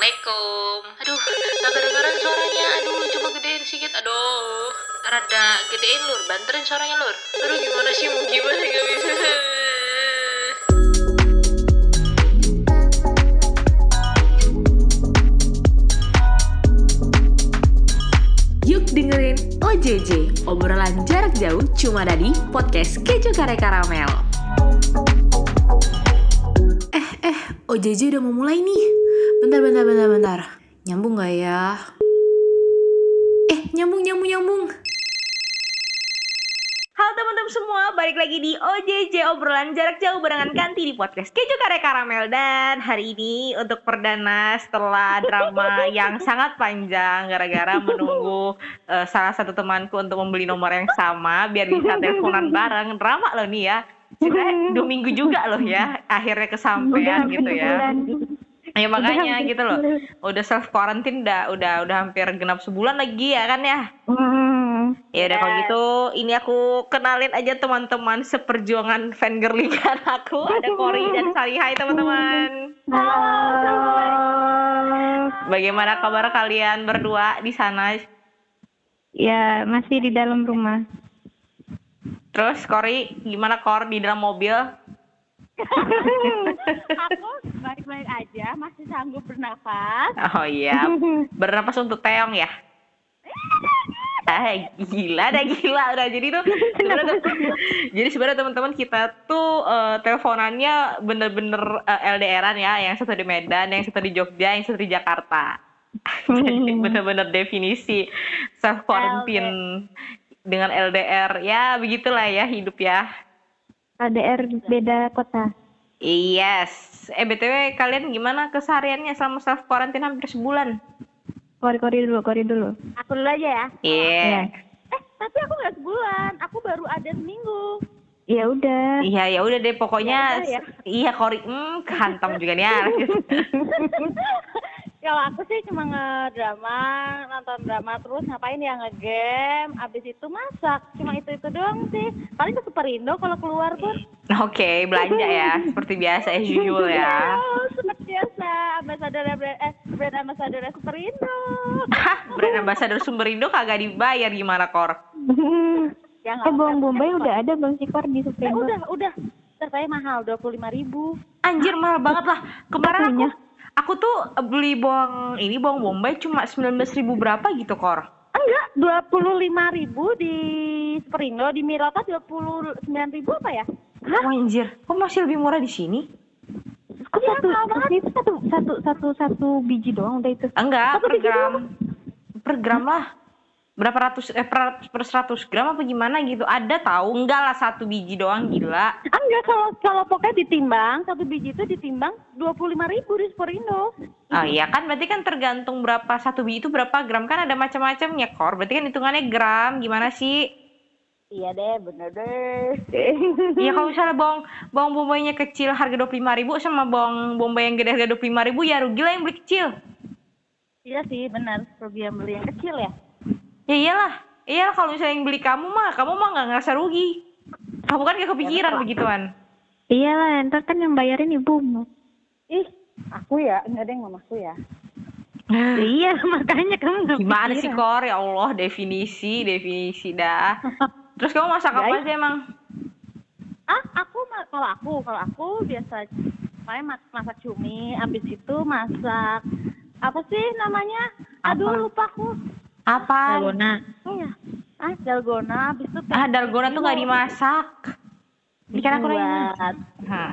Assalamualaikum. Aduh, gak kedengeran suaranya. Aduh, coba gedein sedikit. Aduh, rada gedein lur. Banterin suaranya lur. Aduh, gimana sih? Mau gimana gak bisa. Yuk dengerin OJJ, obrolan jarak jauh cuma ada di podcast Keju Kare Karamel. Eh, eh, OJJ udah mau mulai nih. Bentar, bentar, bentar, bentar. Nyambung gak ya? Eh, nyambung, nyambung, nyambung. Halo teman-teman semua, balik lagi di OJJ obrolan jarak jauh barengan ganti di podcast Keju Kare Karamel dan hari ini untuk perdana setelah drama yang sangat panjang gara-gara menunggu eh, salah satu temanku untuk membeli nomor yang sama biar bisa teleponan bareng drama loh nih ya sebenarnya dua minggu juga loh ya akhirnya kesampaian gitu ya ya makanya gitu loh. udah self quarantine udah udah udah hampir genap sebulan lagi ya kan ya? Ya udah kalau gitu ini aku kenalin aja teman-teman seperjuangan fangirlingan aku. Ada Kori dan Sari. Hai teman-teman. Bagaimana kabar kalian berdua di sana? Ya, masih di dalam rumah. Terus Kori gimana Kor di dalam mobil? Aku baik-baik aja, masih sanggup bernafas. Oh iya, bernapas untuk Teong ya? Ah, gila dah gila udah jadi tuh sebenarnya jadi sebenarnya teman-teman kita tuh eh, teleponannya bener-bener eh, LDRan ya. Yang satu di Medan yang satu di Jogja yang satu di Jakarta. Jadi bener-bener definisi self quarantine dengan LDR ya begitulah ya hidup ya KDR beda kota. yes eh btw kalian gimana kesehariannya selama self quarantine hampir sebulan Kori-kori dulu, kori dulu. Aku dulu aja ya. iya Eh, tapi aku nggak sebulan. Aku baru ada seminggu. Ya udah. Iya ya udah deh pokoknya Ya ya. iya Kori hmm kehantam juga nih. Kalau aku sih cuma ngedrama, nonton drama terus ngapain ya ngegame, abis itu masak. Cuma itu itu doang sih. Paling ke Superindo kalau keluar pun. Oke belanja ya seperti biasa as usual ya. Oh, seperti biasa. Ambasador eh, brand ambassador Superindo. Hah brand ambassador Sumberindo kagak dibayar gimana Kor? Ya, Eh, bawang bombay udah ada belum sih Kor di Eh, Superindo? udah, udah. Saya mahal, dua puluh lima ribu. Anjir mahal banget lah. Kemarin aku? Aku tuh beli bawang ini bawang bombay cuma 19.000 ribu berapa gitu Kor? Enggak, dua puluh lima ribu di Superindo, di Mirota dua puluh sembilan ribu apa ya? Hah? Anjir, kok masih lebih murah di sini? Kok Iya, satu, itu satu, satu, satu, satu biji doang udah itu. Enggak, Satu per gram. Per gram lah. Berapa ratus eh per, per 100 gram apa gimana gitu? Ada tahu? Enggak lah satu biji doang gila. Enggak, kalau kalau pokoknya ditimbang, satu biji itu ditimbang dua puluh lima ribu di Superindo. Oh iya kan berarti kan tergantung berapa satu biji itu berapa gram kan ada macam-macamnya kor. Berarti kan hitungannya gram gimana sih? Iya deh, bener deh. Iya kalau misalnya bawang bawang bombaynya kecil harga dua puluh ribu sama bawang bombay yang gede harga dua puluh ribu ya rugi lah yang beli kecil. Iya sih, benar. Rugi yang beli yang kecil ya. Ya iyalah. Iyalah kalau misalnya yang beli kamu mah kamu mah nggak ngerasa rugi. Kamu kan gak kepikiran begituan. Iya lah, ntar kan yang bayarin ibumu. Ih, aku ya, enggak ada yang mamaku ya. iya, makanya kamu nggak Gimana sih. Kor? Ya Allah, definisi, definisi dah. Terus kamu masak apa sih emang? Ah, aku kalau aku, kalau aku biasa paling mas- masak cumi, habis itu masak apa sih namanya? Aduh, Apa? lupa aku. Apa? Dalgona. Iya. Ah, dalgona, habis itu Ah, dalgona tuh gak dimasak. Ikan aku nanya. buat Hah.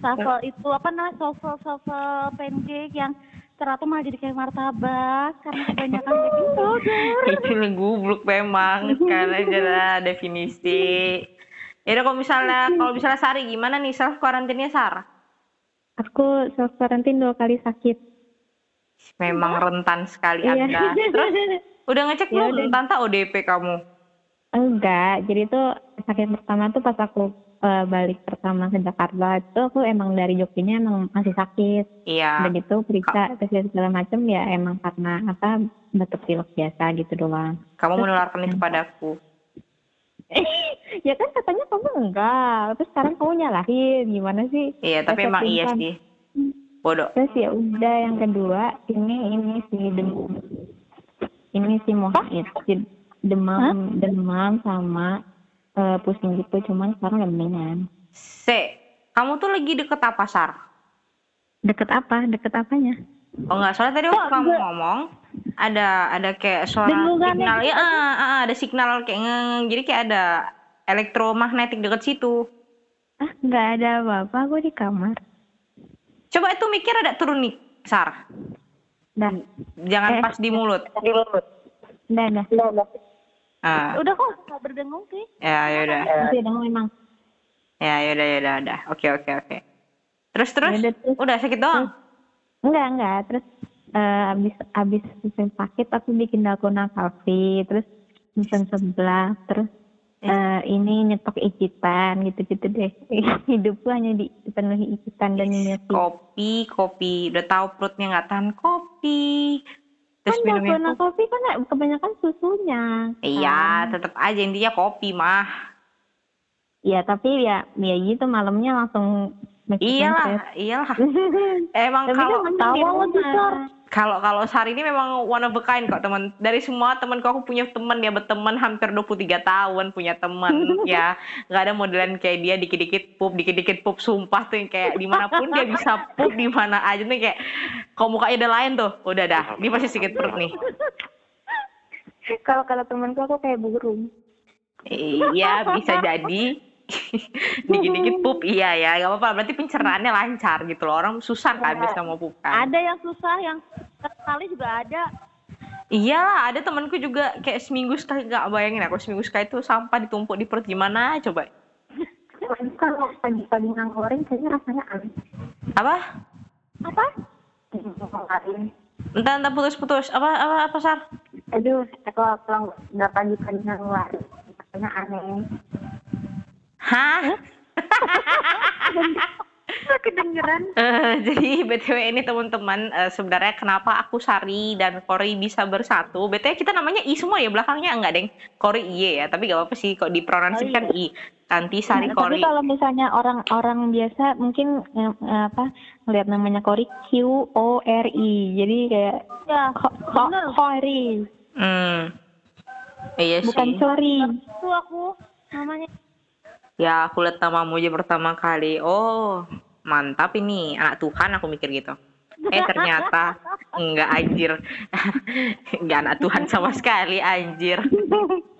shuffle itu apa namanya? Shuffle shuffle pancake yang ternyata malah jadi kayak martabak karena kebanyakan baking powder. itu gubluk memang kan aja lah definisi ya kalau misalnya kalau misalnya Sari gimana nih self karantinnya Sar Aku self quarantine dua kali sakit. Memang rentan sekali Iya. anda terus udah ngecek Ya belum tante ODP kamu Enggak, jadi tuh sakit pertama tuh pas aku eh, balik pertama ke Jakarta itu aku emang dari Jogjanya emang masih sakit. iya Udah gitu periksa tes segala macam ya emang karena apa batuk pilek biasa gitu doang. kamu menularkan itu padaku ya kan katanya kamu enggak, terus sekarang kamu nyalahin gimana sih? iya tapi emang iya sih bodoh Terus ya udah yang kedua ini ini si demam. Ini si Muhammad si demam demam sama eh, pusing gitu cuman sekarang udah mendingan. se kamu tuh lagi deket apa sar Deket apa? Deket apanya? Oh enggak, soalnya tadi waktu kamu ngomong ada ada kayak suara Dengungan signal ya, ah, ah, ada signal kayak ngeng, jadi kayak ada elektromagnetik deket situ. Ah nggak ada apa-apa aku di kamar. Coba itu mikir ada turun nih, Sar. Dan Jangan Eh. pas di mulut. udah udah. Ah, Udah kok nggak berdengung sih. ya ya udah. Masih ada memang. Ya ya udah ya udah udah. Oke oke oke. Terus terus? Ya udah, terus. Udah sakit doang. Enggak, enggak. Terus eh, abis abis selesai sakit aku bikin dalgona coffee, terus pesen sebelah, terus eh, ini nyetok ikitan gitu-gitu deh. Hidupku hanya di- dipenuhi ikitan dan nyemil Kopi, kopi. Udah tahu perutnya nggak tahan kopi. Kan Terus minumnya dalgona coffee kan kebanyakan susunya. Iya, tetap aja intinya kopi mah. Iya, tapi ya ya gitu malamnya langsung Iyalah, iyalah. Emang Tapi kalau kan Gisor. Kalau kalau Sari ini memang one of a kind kok teman. Dari semua temanku aku punya teman dia berteman hampir 23 tahun punya teman ya. nggak ada modelan kayak dia dikit-dikit pup, dikit-dikit pup sumpah tuh yang kayak di mana pun dia bisa pup di mana aja nih kayak kalau mukanya ada lain tuh udah dah dia pasti sedikit perut nih Kalau kalau temanku aku kayak burung. iya bisa jadi dikit-dikit pup iya ya gak apa-apa berarti pencernaannya lancar gitu loh orang susah kan bisa mau pup kan Ada yang susah, yang sekali juga ada. Iya, ada temanku juga kayak seminggu sekali nggak bayangin aku seminggu sekali itu sampah ditumpuk di perut gimana coba? Kalau pagi-pagi nganggoring kayaknya rasanya aneh. Apa? Apa? Entah entah putus-putus. Apa apa apa sar? Aduh, kalau kalau nggak pagi-pagi ngeluarin rasanya aneh. Hah? Kedengeran. Eh, jadi btw ini teman-teman eh, sebenarnya kenapa aku Sari dan Kori bisa bersatu? btw kita namanya I semua ya belakangnya enggak deng? Kori I ya, tapi gak apa-apa sih kok dipronansi kan I. Kanti Sari Nah, tapi Kori. kalau misalnya orang-orang biasa mungkin eh, eh, apa ngeliat namanya Kori Q O R I. Jadi kayak Ya, ko- ko- bener. Kori, Hmm. Iya bukan sih. sorry. Itu aku namanya. Ya, aku lihat namamu aja pertama kali. Oh, mantap ini. Anak Tuhan aku mikir gitu. Eh, ternyata enggak anjir. enggak anak Tuhan sama sekali anjir.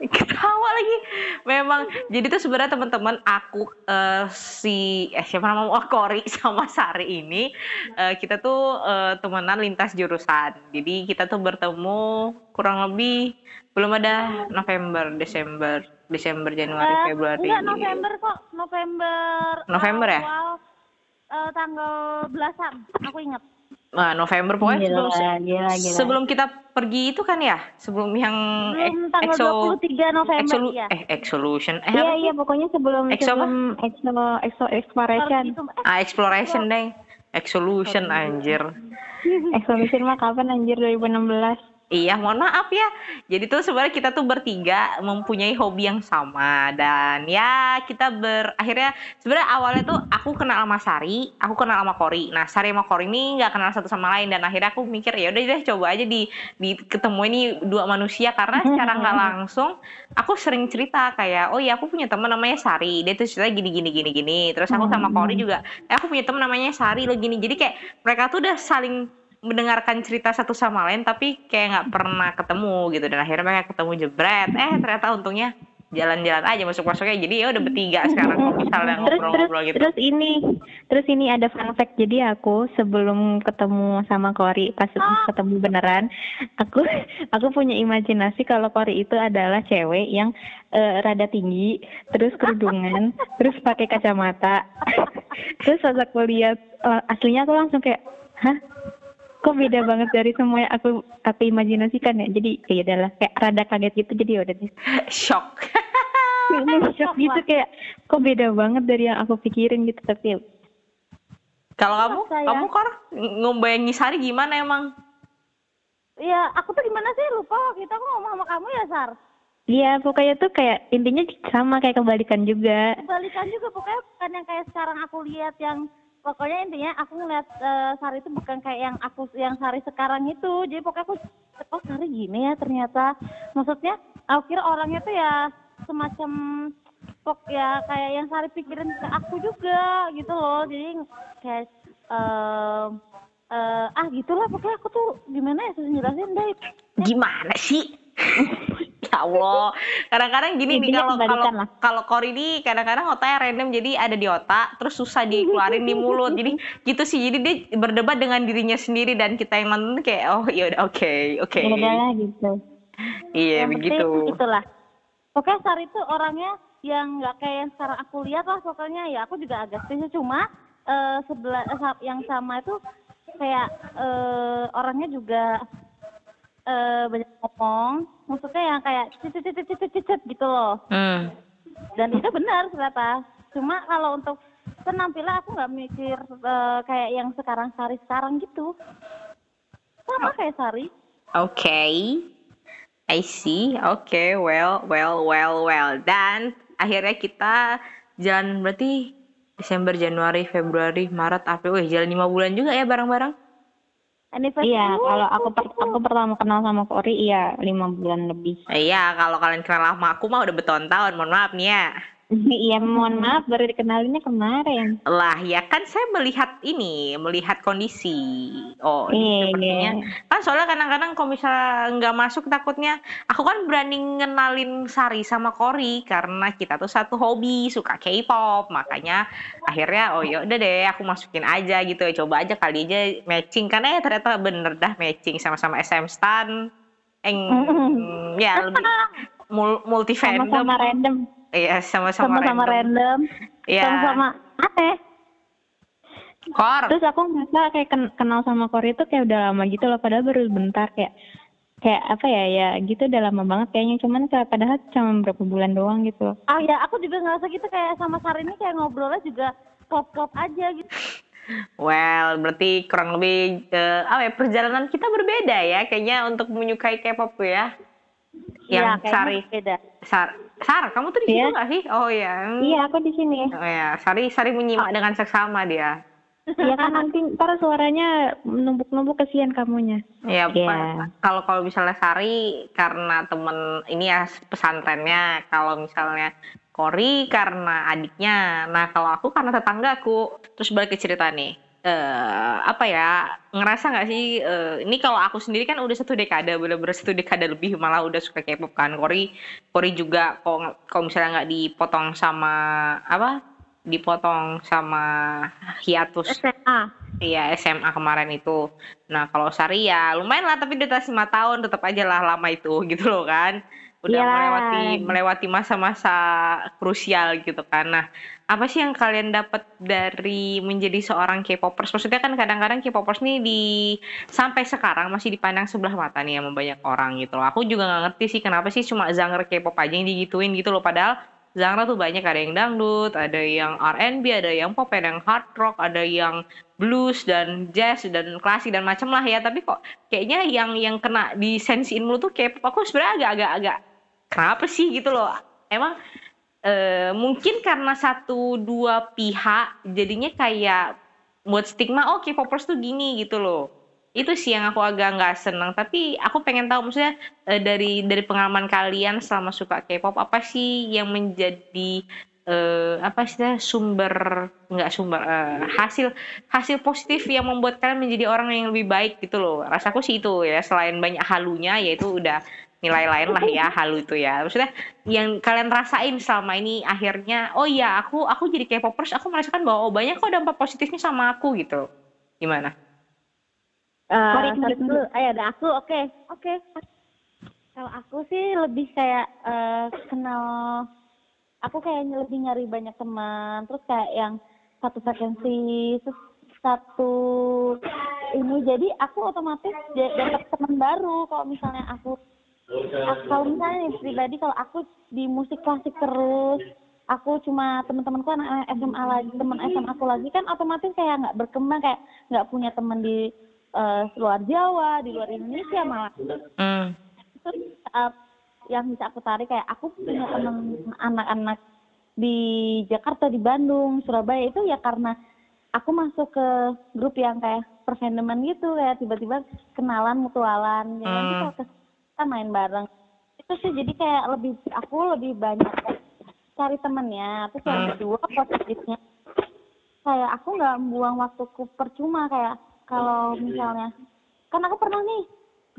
Ketawa lagi. Memang jadi tuh sebenarnya teman-teman aku eh, si eh siapa nama oh Kori sama Sari ini eh, kita tuh eh, temenan lintas jurusan. Jadi kita tuh bertemu kurang lebih belum ada November, Desember, Desember, Januari, Eh, Februari. Enggak, November kok. November. November ya? awal, eh, tanggal belasan. Aku ingat. Nah, November pokoknya sebelum Gila, gila, gila. sebelum kita pergi itu kan ya, sebelum yang tanggal exo 23 November exolu- ya. eh exolution eh Iya apa iya pokoknya sebelum Exo apa? sebelum exo exo exploration. Gitu. Ah, exploration deh. Exolution anjir. Exploration mah kapan anjir 2016? Iya, mohon maaf ya. Jadi tuh sebenarnya kita tuh bertiga mempunyai hobi yang sama dan ya kita ber akhirnya sebenarnya awalnya tuh aku kenal sama Sari, aku kenal sama Kori. Nah, Sari sama Kori ini nggak kenal satu sama lain dan akhirnya aku mikir ya udah deh coba aja di di ketemu ini dua manusia karena secara nggak langsung aku sering cerita kayak oh iya aku punya teman namanya Sari, dia tuh cerita gini gini gini gini. Terus aku sama Kori juga, eh aku punya teman namanya Sari lo gini. Jadi kayak mereka tuh udah saling mendengarkan cerita satu sama lain tapi kayak nggak pernah ketemu gitu. Dan akhirnya mereka ketemu jebret. Eh ternyata untungnya jalan-jalan aja masuk-masuknya. Jadi ya udah bertiga sekarang kalau misalnya ngobrol-ngobrol gitu. terus ini terus ini ada fun fact. Jadi aku sebelum ketemu sama Kori pas ketemu beneran aku aku punya imajinasi kalau Kori itu adalah cewek yang eh, rada tinggi terus kerudungan terus pakai kacamata. Terus pas aku lihat eh, aslinya aku langsung kayak hah kok beda banget dari semua yang aku aku imajinasikan ya? Jadi ya adalah kayak rada kaget gitu jadi ya udah deh. Shock. Shock gitu kayak kok beda banget dari yang aku pikirin gitu tapi kalau kamu? Saya- kamu kor? Ngebayangin Sari gimana emang? Iya, aku tuh gimana sih? Lupa waktu itu aku ngomong sama kamu ya, Sar. Iya pokoknya tuh kayak intinya sama kayak kebalikan juga. Kebalikan juga pokoknya bukan yang kayak sekarang aku lihat yang pokoknya intinya aku ngeliat eh, Sari itu bukan kayak yang aku yang Sari sekarang itu. Jadi pokoknya aku oh Sari gini ya ternyata. Maksudnya aku kira orangnya tuh ya semacam pok ya kayak yang Sari pikirin ke aku juga gitu loh. Jadi kayak eh eh, ah gitulah pokoknya aku tuh gimana ya susah jelasin deh. Gimana sih? ya Allah. Kadang-kadang gini nih Intinya kalau kalau kalau Kori ini kadang-kadang otaknya random jadi ada di otak terus susah dikeluarin di mulut. Jadi gitu sih. Jadi dia berdebat dengan dirinya sendiri dan kita yang nonton kayak oh ya udah oke oke. Ya udahlah gitu. Iya yang begitu. itulah pokoknya Sari itu orangnya yang nggak kayak yang sekarang aku lihat lah pokoknya ya aku juga agak setuju cuma eh, sebelah eh, yang sama itu kayak eh, orangnya juga eh, banyak ngomong maksudnya yang kayak cicit cicit cicit cicit gitu loh Hmm. dan itu benar ternyata cuma kalau untuk penampilan aku nggak mikir eh, kayak yang sekarang Sari sekarang gitu sama kayak Sari Oke. I see. Oke, well, well, well, well. Dan akhirnya kita jalan berarti Desember, Januari, Februari, Maret, April. Wih, jalan lima bulan juga ya bareng-bareng. Anniversary Iya, kalau aku per- aku pertama kenal sama Kori iya lima bulan lebih. Iya, kalau kalian kenal sama aku mah udah bertahun-tahun. Mohon maaf nih ya. Iya, mohon maaf baru dikenalinnya kemarin. Lah, ya kan saya melihat ini, melihat kondisi. Oh, ini Iya, sepertinya. iya. Kan soalnya kadang-kadang kalau misalnya nggak masuk takutnya, aku kan berani ngenalin Sari sama Kori karena kita tuh satu hobi, suka K-pop. Makanya akhirnya oh ya udah deh, aku masukin aja gitu. Coba aja kali aja matching karena ya ternyata bener dah matching sama-sama SM Stan. Eng, ya lebih mul- multi fandom. Sama-sama random. Iya, sama-sama sama-sama random, Iya. sama-sama aneh. Kor. Terus aku ngerasa kayak ken- kenal sama Kori itu kayak udah lama gitu loh, padahal baru bentar kayak kayak apa ya ya gitu udah lama banget kayaknya cuman kayak padahal cuma berapa bulan doang gitu. Ah ya, aku juga ngerasa gitu kayak sama Sari ini kayak ngobrolnya juga klop-klop aja gitu. Well, berarti kurang lebih eh, apa ya perjalanan kita berbeda ya kayaknya untuk menyukai K-pop ya. Yang Iya, kayaknya Sari, beda. Sar, Sar, kamu tuh di situ Iya. nggak sih? Oh ya. Iya aku di sini. Oh ya, Sari, Sari menyimak dengan seksama dia. Iya kan nanti ntar suaranya numpuk-numpuk kesian kamunya. Ya, Iya. pa- kalau kalau misalnya Sari karena temen ini ya pesantrennya, kalau misalnya Kori karena adiknya. Nah, kalau aku karena tetanggaku. Terus balik ke cerita nih. Eh apa ya ngerasa nggak sih eh, ini kalau aku sendiri kan udah satu dekade bener-bener satu dekade lebih malah udah suka K-pop kan Kori Kori juga kalau kalau misalnya nggak dipotong sama apa dipotong sama hiatus SMA. Iya SMA kemarin itu. Nah kalau Sari ya lumayan lah tapi atas lima tahun tetap aja lah lama itu gitu loh kan. Udah Iyalah. melewati melewati masa-masa krusial gitu kan. Nah apa sih yang kalian dapat dari menjadi seorang K-popers? Maksudnya kan kadang-kadang K-popers nih di sampai sekarang masih dipandang sebelah mata nih sama banyak orang gitu loh. Aku juga nggak ngerti sih kenapa sih cuma genre K-pop aja yang digituin gitu loh. Padahal genre tuh banyak ada yang dangdut, ada yang R&B, ada yang pop, ada yang hard rock, ada yang blues dan jazz dan klasik dan macam lah ya. Tapi kok kayaknya yang yang kena di sensiin mulu tuh K-pop aku sebenarnya agak-agak agak kenapa sih gitu loh. Emang eh, mungkin karena satu dua pihak jadinya kayak buat stigma oh K-popers tuh gini gitu loh. Itu sih yang aku agak nggak seneng. Tapi aku pengen tahu maksudnya eh, dari dari pengalaman kalian selama suka K-pop apa sih yang menjadi eh, apa sih sumber nggak sumber eh, hasil hasil positif yang membuat kalian menjadi orang yang lebih baik gitu loh. Rasaku sih itu ya selain banyak halunya yaitu udah nilai lain lah ya halu itu ya. Maksudnya yang kalian rasain selama ini akhirnya oh iya aku aku jadi K-popers aku merasakan bahwa oh, banyak kok dampak positifnya sama aku gitu. Gimana? Eh, Mari, dulu. Ayo ada aku, oke, oke. Kalau aku sih lebih kayak eh, kenal, aku kayak lebih nyari banyak teman, terus kayak yang satu frekuensi, terus satu ini, jadi aku otomatis dapat teman baru. Kalau misalnya aku kalau misalnya pribadi, kalau aku di musik klasik terus, aku cuma teman-temanku anak SMA lagi, teman SMA aku lagi kan otomatis kayak nggak berkembang, kayak nggak punya teman di eh, luar Jawa, di luar Indonesia malah Hmm. saat yang bisa aku tarik kayak aku punya teman anak-anak di Jakarta, di Bandung, Surabaya itu ya karena aku masuk ke grup yang kayak perfandoman gitu kayak tiba-tiba kenalan mutualan ya nanti Hmm. kalau ke kita main bareng. Itu sih jadi kayak lebih aku lebih banyak cari temennya. Terus yang Hmm. kedua positifnya. Kayak aku nggak buang waktuku percuma kayak kalau misalnya kan aku pernah nih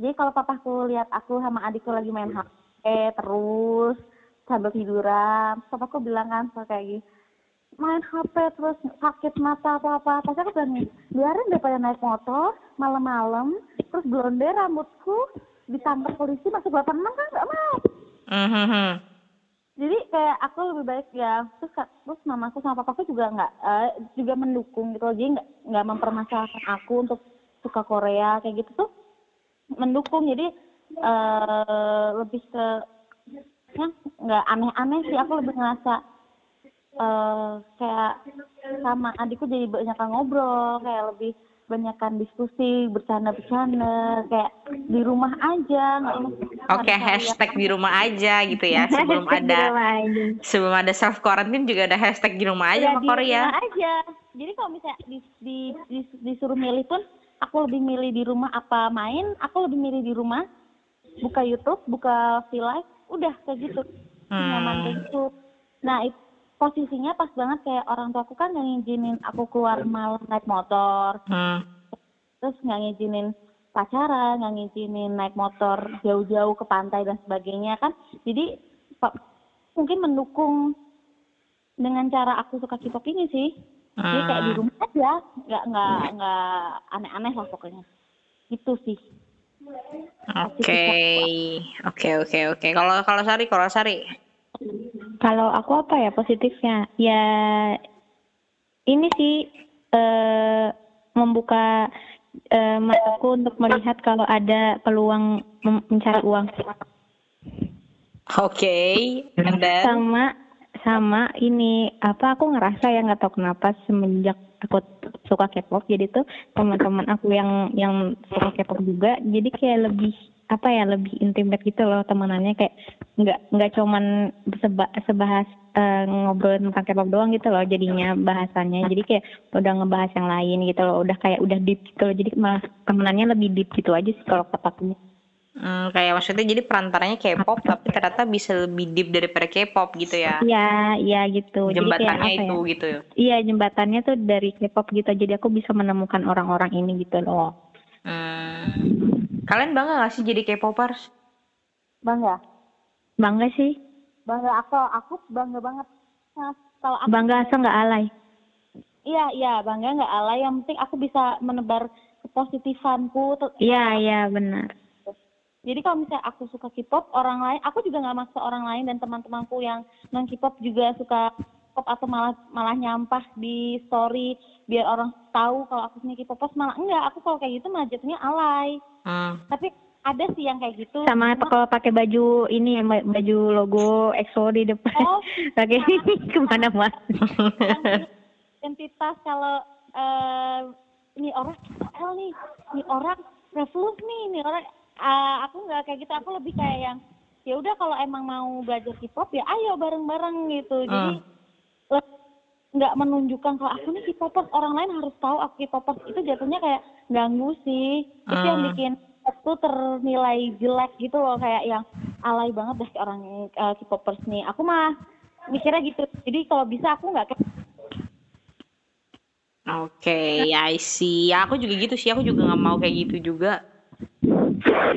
jadi kalau papaku lihat aku sama adikku lagi main HP terus sambil tiduran papaku bilang kan so kayak gini main HP terus sakit mata atau apa. Pasti aku bilang biarin daripada naik motor malam-malam terus blonde rambutku ditangkap polisi masuk 86 kan nggak mau. Mhm. jadi kayak aku lebih baik ya terus terus mamaku sama papaku juga nggak eh, juga mendukung gitu loh. Jadi nggak nggak mempermasalahkan aku untuk suka Korea kayak gitu tuh mendukung. Jadi eh lebih ke ya nggak aneh-aneh sih. Aku lebih ngerasa eh kayak sama adikku jadi banyakan ngobrol kayak lebih banyakan diskusi bercanda-bercanda kayak di rumah aja nggak Oke, cari-cari hashtag di rumah aja gitu ya. Sebelum ada sebelum ada self quarantine juga ada hashtag di rumah aja ya, sama di Korea. rumah aja. Jadi kalau misalnya di, di, di- disuruh milih pun, aku lebih milih di rumah apa main, aku lebih milih di rumah, buka YouTube, buka live, udah kayak gitu, nyaman Hmm. gitu. Nah it, posisinya pas banget kayak orang tuaku kan yang ngizinin aku keluar malam naik motor, Hmm. terus nggak ngizinin pacaran, nggak ngizinin naik motor jauh-jauh ke pantai dan sebagainya kan. Jadi mungkin mendukung dengan cara aku suka K-pop ini sih. Jadi kayak di Hmm. rumah aja, nggak nggak nggak aneh-aneh lah pokoknya. Itu sih. Oke, oke, oke, oke. Kalau kalau Sari, kalau Sari, Kalau aku apa ya positifnya? Ya ini sih eh membuka eh, mataku untuk melihat kalau ada peluang mencari uang. oke, and then, Sama sama ini apa aku ngerasa ya nggak tahu kenapa semenjak aku suka K-pop jadi tuh teman-teman aku yang yang suka K-pop juga jadi kayak lebih apa ya lebih intimate gitu loh temenannya kayak nggak nggak cuman seba, sebahas eh, ngobrol tentang K-pop doang gitu loh jadinya bahasannya jadi kayak udah ngebahas yang lain gitu loh udah kayak udah deep gitu loh jadi malah temenannya lebih deep gitu aja sih kalau kataku hmm, kayak maksudnya jadi perantaranya K-pop tapi ternyata bisa lebih deep daripada K-pop gitu ya. Iya, iya gitu. Jadi kayak Jembatannya apa itu ya? gitu. Iya jembatannya tuh dari K-pop gitu, jadi aku bisa menemukan orang-orang ini gitu loh. Hmm. Kalian bangga gak sih jadi K-popers? Bangga. Bangga sih, Bangga aku aku bangga banget. Nah, kalau aku bangga asal nggak alay. Iya, iya, bangga nggak alay. Yang penting aku bisa menebar kepositifanku. Iya, iya benar. Jadi kalau misalnya aku suka K-pop, orang lain, aku juga nggak maksa orang lain dan teman-temanku yang non K-pop juga suka K-pop atau malah malah nyampah di story biar orang tahu kalau aku punya K-popers malah enggak. Aku kalau kayak gitu malah jatuhnya alay. Hmm. Tapi ada sih yang kayak gitu. Sama Cuma- kalau pakai baju ini ba- baju logo EXO di depan, Oh, pakai ke mana-mana. identitas kalau eh ini orang L nih, ini orang Revolus nih, ini orang eh, aku nggak kayak gitu, aku lebih kayak yang ya udah kalau emang mau belajar K-pop ya ayo bareng-bareng gitu. Jadi le- nggak menunjukkan kalau aku nih K-popers, orang lain harus tahu aku K-popers itu jatuhnya kayak ganggu sih. Itu yang Hmm. bikin aku ternilai jelek gitu loh kayak yang alay banget deh orang eh, K-popers nih. Aku mah mikirnya gitu. Jadi kalau bisa aku nggak kayak Oke, I see. Ya, aku juga gitu sih. Aku juga nggak mau kayak gitu juga.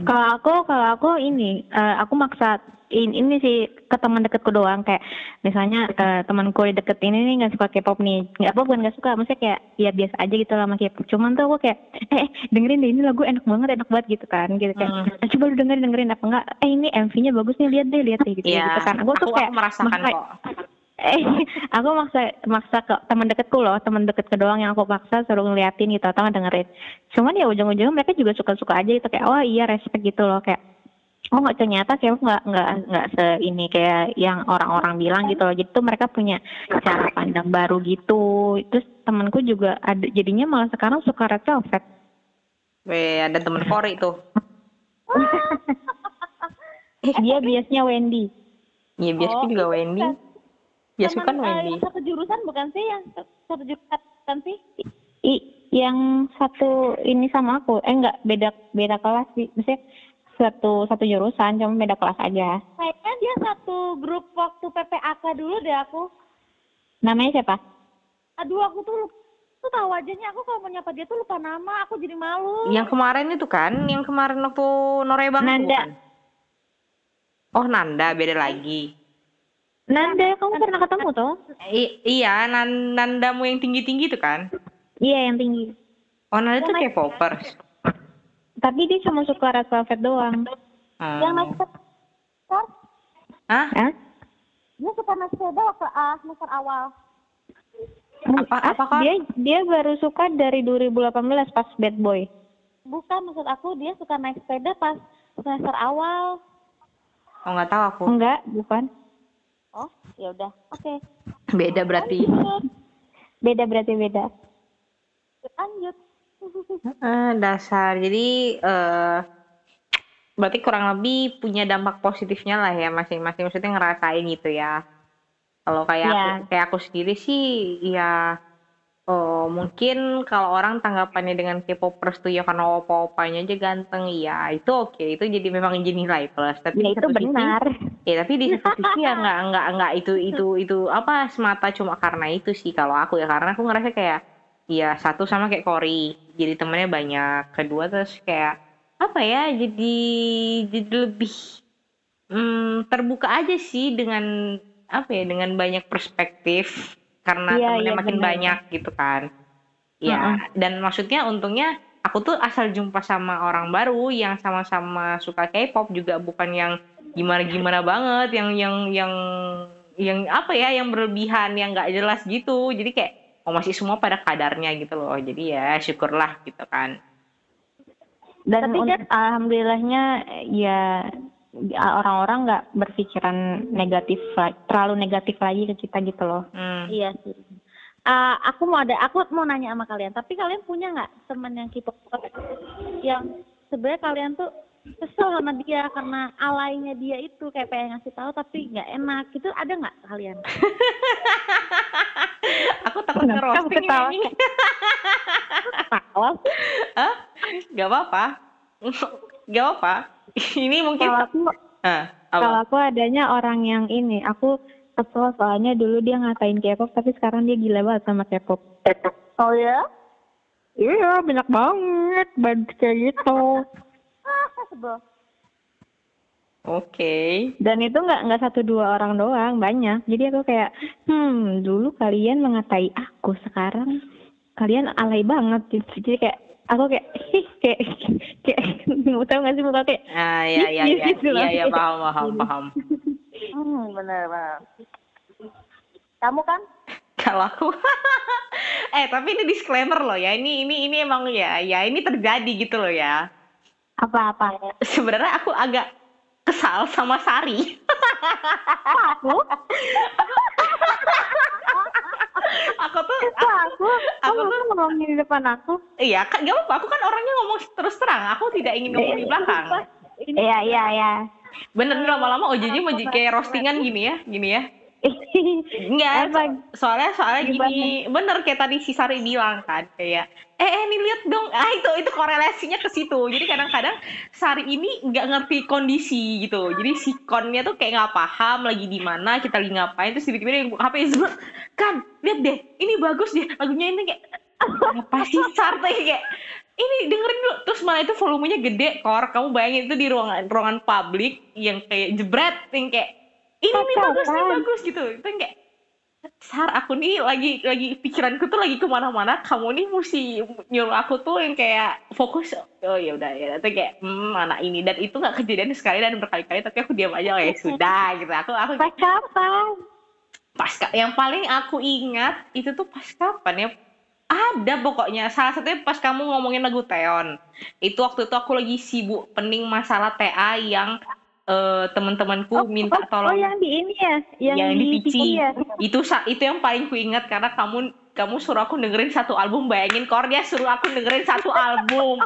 Kalau aku, kalau aku ini, eh, aku maksa in- ini sih ke teman deketku doang kayak misalnya eh, temanku di deket ini nih nggak suka K-pop nih nggak apa bukan nggak suka maksudnya kayak ya biasa aja gitu lah sama K-pop cuman tuh aku kayak eh, eh, dengerin deh ini lagu enak banget enak banget gitu kan gitu kayak Hmm. "Ah, coba lu dengerin dengerin apa enggak eh ini MV-nya bagus nih lihat deh lihat deh gitu, Iya. gitu kan aku tuh Aku, kayak aku merasakan maksa- kok. eh aku maksa maksa ke teman deketku loh teman deketku doang yang aku paksa suruh ngeliatin gitu atau dengerin cuman ya ujung-ujungnya mereka juga suka-suka aja gitu kayak oh iya respect gitu loh kayak oh nggak ternyata kayak nggak nggak nggak se ini kayak yang orang-orang bilang gitu loh jadi tuh mereka punya cara pandang baru gitu terus temanku juga ada jadinya malah sekarang suka red velvet Weh, ada temen Kori tuh. dia biasanya Wendy Iya, biasanya Oh, juga Wendy. kan Biasa kan eh, Wendy. yang satu jurusan bukan sih yang satu- satu jurusan kan sih? I, yang satu ini sama aku, eh enggak beda beda kelas sih, maksudnya satu satu jurusan, cuma beda kelas aja. Kayaknya dia satu grup waktu PPAK dulu deh aku. Namanya siapa? Aduh aku tuh lupa. Tuh tahu wajahnya aku kalau mau nyapa dia tuh lupa nama, aku jadi malu. Yang kemarin itu kan, yang kemarin waktu Norebang Nanda. kan? Oh Nanda, beda lagi. Nanda, kamu pernah ketemu tuh? I- iya, Nan Nandamu yang tinggi-tinggi itu kan? Iya yang tinggi. Oh Nanda tuh K-popers. Tapi dia cuma suka Red Velvet doang. Yang naik Oh. sepeda, Hah? Hah? dia suka naik sepeda waktu ah, semester awal. Apa, Ah, apa kak? Dia dia baru suka dari 2018 pas Bad Boy. Bukan maksud aku dia suka naik sepeda pas semester awal. Oh nggak tahu aku. Enggak, bukan. Oh, ya udah. Oke. Beda berarti. Beda berarti beda. Lanjut. Dasar. Jadi eh berarti kurang lebih punya dampak positifnya lah ya masing-masing. Maksudnya ngerasain gitu ya. Kalau kayak Iya. aku, kayak aku sendiri sih ya oh mungkin kalau orang tanggapannya dengan K-popers tuh ya karena opa-opanya aja ganteng ya itu oke itu jadi memang jadi nilai plus tapi Ya di itu satu sisi- benar. Ya tapi di satu sisi ya nggak nggak nggak itu itu itu apa semata cuma karena itu sih kalau aku ya karena aku ngerasa kayak ya satu sama kayak Cory jadi temennya banyak. Kedua terus kayak apa ya jadi jadi lebih hmm, terbuka aja sih dengan apa ya dengan banyak perspektif. Karena Iya, temennya iya, makin benar. banyak gitu kan. Ya dan maksudnya untungnya aku tuh asal jumpa sama orang baru yang sama-sama suka K-pop juga bukan yang gimana-gimana banget yang yang yang yang apa ya yang berlebihan yang nggak jelas gitu. Jadi kayak oh masih semua pada kadarnya gitu loh jadi ya syukurlah gitu kan Dan Tapi kan- alhamdulillahnya ya orang-orang nggak berpikiran negatif la- terlalu negatif lagi ke kita gitu loh. hmm. Iya sih. Ah, aku mau ada, aku mau nanya sama kalian. Tapi kalian punya nggak teman yang K-pop yang sebenarnya kalian tuh kesel sama dia karena alainya dia itu kayak pengen ngasih tahu tapi nggak enak. Itu ada nggak kalian? aku takut ngerosting ketawa? ini Tahu Hah? Gak apa-apa Gak apa ini mungkin Kalau aku apa? kalau aku adanya orang yang ini, aku kesel soalnya dulu dia ngatain K-pop tapi sekarang dia gila banget sama K-pop. Oh ya? Iya, banyak banget banget kayak gitu. Ah, sebel. Oke Dan itu nggak nggak satu dua orang doang, banyak. Jadi aku kayak, hmm, dulu kalian mengatai aku, sekarang kalian alay banget. gitu. Jadi kayak aku kayak, ih, kayak, kayak, nggak tahu nggak sih muka kayak, Ah ya ya ya Gitu loh. iya ya paham paham paham. Hmm, bener bener. Kamu kan? Kalau aku eh tapi ini disclaimer loh ya. Ini ini ini emang ya ya ini terjadi gitu loh ya. apa-apa. Sebenarnya aku agak kesal sama Sari. Aku? aku tuh Aku, Aku kamu tuh ngomongin di depan aku. iya kan gak apa-apa aku kan orangnya ngomong terus terang. Aku tidak ingin ngomong di belakang. Iya, iya, iya. Bener nih lama-lama OJJ mau jadi kayak roastingan gini ya, gini ya. Enggak, Apa? soalnya soalnya Gimana? gini, bener kayak tadi si Sari bilang kan kayak eh, eh nih lihat dong. Ah itu itu korelasinya ke situ. Jadi kadang-kadang Sari ini nggak ngerti kondisi gitu. Jadi si konnya tuh kayak nggak paham lagi di mana kita lagi ngapain. Terus tiba-tiba buka HP sebelum kan lihat deh ini bagus deh lagunya ini. Kayak apa sih Sar? Tuh kayak ini dengerin dulu. Terus malah itu volumenya gede kor. Kamu bayangin itu di ruangan ruangan publik yang kayak jebret yang kayak ini nih bagus nih Kacauan. bagus gitu. Itu kayak Sar aku nih lagi lagi pikiranku tuh lagi ke mana-mana. Kamu nih mesti nyuruh aku tuh yang kayak fokus oh ya udah ya itu kayak hmm, mana ini. Dan itu nggak kejadian sekali dan berkali-kali tapi aku diam aja oh, ya sudah gitu. Aku aku Pas kapan? pas yang paling aku ingat itu tuh pas kapan ya? Ada pokoknya. Salah satunya pas kamu ngomongin lagu Teon itu waktu itu aku lagi sibuk pening masalah TA yang eh, teman-temanku minta oh, tolong Oh, yang di ini ya? Yang, Yang di di PC. TV ya? itu itu yang paling ku ingat karena kamu kamu suruh aku dengerin satu album bayangin kor dia suruh aku dengerin satu album.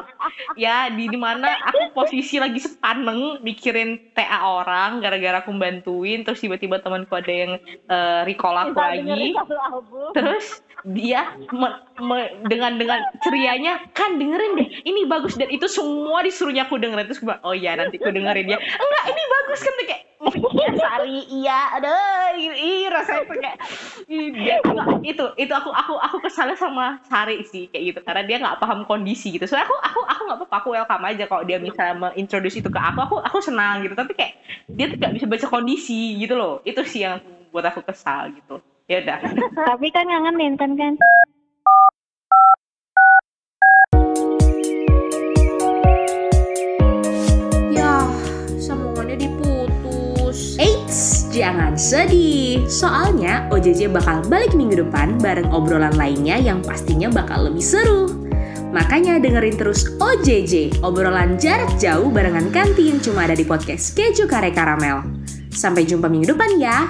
Ya di di mana aku posisi lagi sepaneng mikirin TA orang gara-gara aku bantuin terus tiba-tiba temanku ada yang uh, recall aku Kita lagi. terus dia me- me- dengan dengan cerianya kan dengerin deh ini bagus. Dan itu semua disuruhnya aku dengerin. Terus gue oh iya nanti aku dengerin dia enggak ini bagus kan kayak Sari iya aduh ih rasanya kayak enggak, itu itu aku aku aku kesalnya sama Sari sih kayak gitu. Karena dia nggak paham kondisi gitu. Soalnya aku aku aku nggak apa-apa aku welcome aja kalau dia misalnya mengintroduce itu ke aku. Aku aku senang gitu. Tapi kayak dia tuh nggak bisa baca kondisi gitu loh. Itu sih yang buat aku kesal gitu. Ya udah. Tapi kan ngangenin kan kan. Jangan sedih. Soalnya OJJ bakal balik minggu depan bareng obrolan lainnya yang pastinya bakal lebih seru. Makanya dengerin terus OJJ, obrolan jarak jauh barengan kantin cuma ada di podcast Keju Kare Karamel. Sampai jumpa minggu depan ya.